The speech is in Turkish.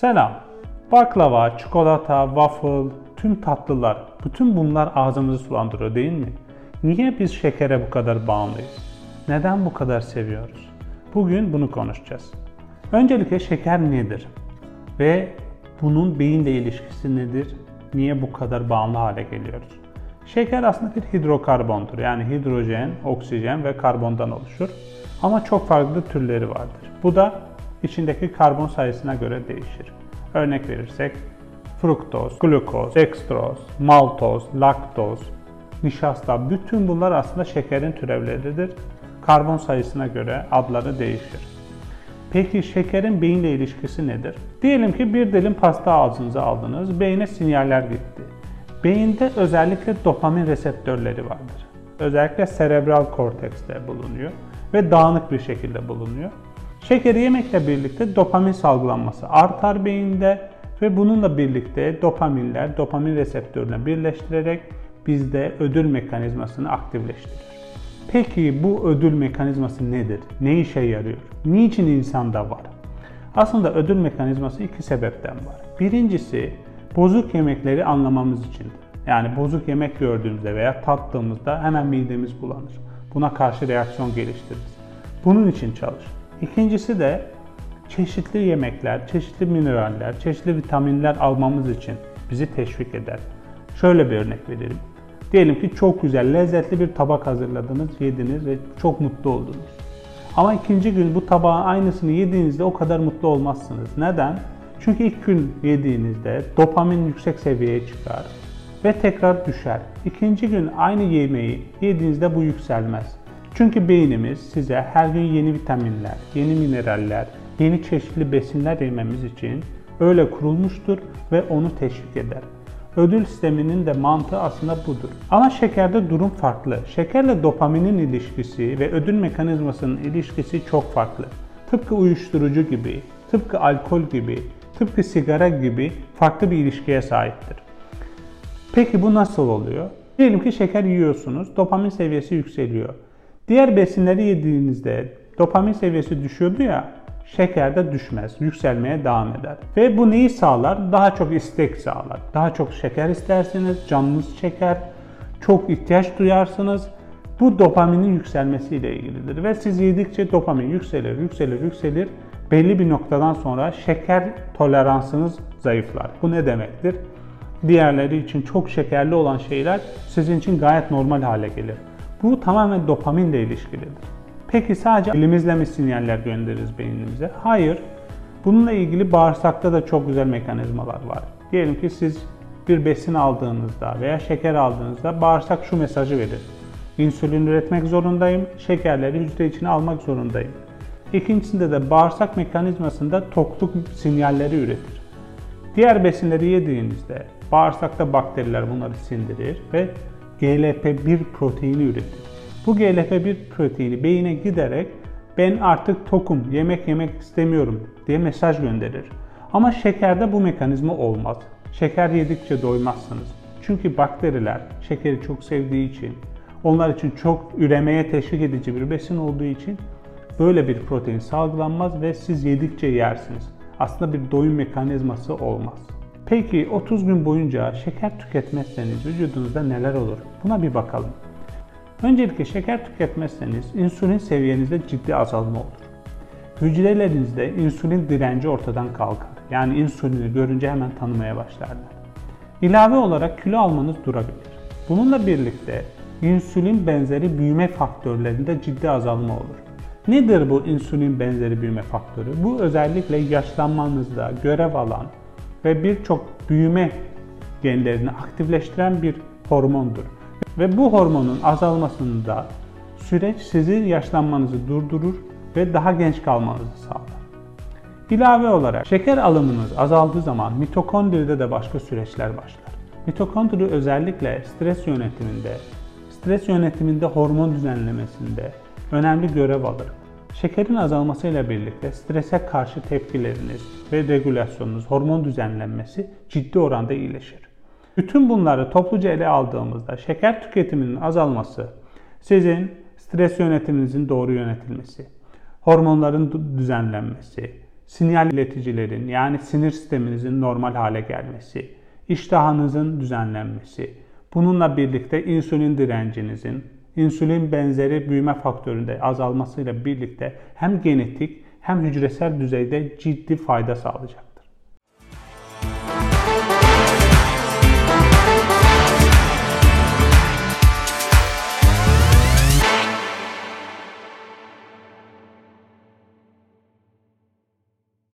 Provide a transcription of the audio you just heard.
Selam. Baklava, çikolata, waffle, tüm tatlılar, bütün bunlar ağzımızı sulandırıyor değil mi? Niye biz şekere bu kadar bağımlıyız? Neden bu kadar seviyoruz? Bugün bunu konuşacağız. Öncelikle şeker nedir? Ve bunun beyinle ilişkisi nedir? Niye bu kadar bağımlı hale geliyoruz? Şeker aslında bir hidrokarbondur. Yani hidrojen, oksijen ve karbondan oluşur. Ama çok farklı türleri vardır. Bu da içindeki karbon sayısına göre değişir. Örnek verirsek fruktoz, glukoz, dextroz, maltoz, laktoz, nişasta bütün bunlar aslında şekerin türevleridir. Karbon sayısına göre adları değişir. Peki şekerin beyinle ilişkisi nedir? Diyelim ki bir dilim pasta ağzınıza aldınız, beyine sinyaller gitti. Beyinde özellikle dopamin reseptörleri vardır. Özellikle serebral kortekste bulunuyor ve dağınık bir şekilde bulunuyor. Şekeri yemekle birlikte dopamin salgılanması artar beyinde ve bununla birlikte dopaminler dopamin reseptörüne birleştirerek bizde ödül mekanizmasını aktifleştirir. Peki bu ödül mekanizması nedir? Ne işe yarıyor? Niçin insanda var? Aslında ödül mekanizması iki sebepten var. Birincisi bozuk yemekleri anlamamız içindir. Yani bozuk yemek gördüğümüzde veya tattığımızda hemen midemiz bulanır. Buna karşı reaksiyon geliştiririz. Bunun için çalışır. İkincisi de çeşitli yemekler, çeşitli mineraller, çeşitli vitaminler almamız için bizi teşvik eder. Şöyle bir örnek verelim. Diyelim ki çok güzel, lezzetli bir tabak hazırladınız, yediniz ve çok mutlu oldunuz. Ama ikinci gün bu tabağın aynısını yediğinizde o kadar mutlu olmazsınız. Neden? Çünkü ilk gün yediğinizde dopamin yüksek seviyeye çıkar ve tekrar düşer. İkinci gün aynı yemeği yediğinizde bu yükselmez. Çünkü beynimiz size her gün yeni vitaminler, yeni mineraller, yeni çeşitli besinler yememiz için öyle kurulmuştur ve onu teşvik eder. Ödül sisteminin de mantığı aslında budur. Ama şekerde durum farklı. Şekerle dopaminin ilişkisi ve ödül mekanizmasının ilişkisi çok farklı. Tıpkı uyuşturucu gibi, tıpkı alkol gibi, tıpkı sigara gibi farklı bir ilişkiye sahiptir. Peki bu nasıl oluyor? Diyelim ki şeker yiyorsunuz, dopamin seviyesi yükseliyor. Diğer besinleri yediğinizde dopamin seviyesi düşüyordu ya, şeker de düşmez, yükselmeye devam eder. Ve bu neyi sağlar? Daha çok istek sağlar. Daha çok şeker istersiniz, canınız çeker, çok ihtiyaç duyarsınız. Bu dopaminin yükselmesiyle ilgilidir ve siz yedikçe dopamin yükselir, yükselir, yükselir. Belli bir noktadan sonra şeker toleransınız zayıflar. Bu ne demektir? Diğerleri için çok şekerli olan şeyler sizin için gayet normal hale gelir. Bu tamamen dopaminle ilişkilidir. Peki sadece elimizle mi sinyaller göndeririz beynimize? Hayır. Bununla ilgili bağırsakta da çok güzel mekanizmalar var. Diyelim ki siz bir besin aldığınızda veya şeker aldığınızda bağırsak şu mesajı verir. İnsülin üretmek zorundayım, şekerleri hücre içine almak zorundayım. İkincisinde de bağırsak mekanizmasında tokluk sinyalleri üretir. Diğer besinleri yediğinizde bağırsakta bakteriler bunları sindirir ve GLP-1 proteini üretir. Bu GLP-1 proteini beyine giderek ben artık tokum, yemek yemek istemiyorum diye mesaj gönderir. Ama şekerde bu mekanizma olmaz. Şeker yedikçe doymazsınız. Çünkü bakteriler şekeri çok sevdiği için, onlar için çok üremeye teşvik edici bir besin olduğu için böyle bir protein salgılanmaz ve siz yedikçe yersiniz. Aslında bir doyum mekanizması olmaz. Peki 30 gün boyunca şeker tüketmezseniz vücudunuzda neler olur? Buna bir bakalım. Öncelikle şeker tüketmezseniz insülin seviyenizde ciddi azalma olur. Hücrelerinizde insülin direnci ortadan kalkar. Yani insülini görünce hemen tanımaya başlarlar. İlave olarak kilo almanız durabilir. Bununla birlikte insülin benzeri büyüme faktörlerinde ciddi azalma olur. Nedir bu insülin benzeri büyüme faktörü? Bu özellikle yaşlanmanızda görev alan ve birçok büyüme genlerini aktifleştiren bir hormondur. Ve bu hormonun azalmasında süreç sizin yaşlanmanızı durdurur ve daha genç kalmanızı sağlar. İlave olarak şeker alımınız azaldığı zaman mitokondride de başka süreçler başlar. Mitokondri özellikle stres yönetiminde, stres yönetiminde hormon düzenlemesinde önemli görev alır. Şekerin azalmasıyla birlikte strese karşı tepkileriniz ve regülasyonunuz, hormon düzenlenmesi ciddi oranda iyileşir. Bütün bunları topluca ele aldığımızda şeker tüketiminin azalması, sizin stres yönetiminizin doğru yönetilmesi, hormonların düzenlenmesi, sinyal ileticilerin yani sinir sisteminizin normal hale gelmesi, iştahınızın düzenlenmesi, bununla birlikte insülin direncinizin, İnsülin bənzəri böyümə faktorunda azalması ilə birlikdə həm genetik, həm hücrəsəl düzeydə ciddi fayda sağlayacaq.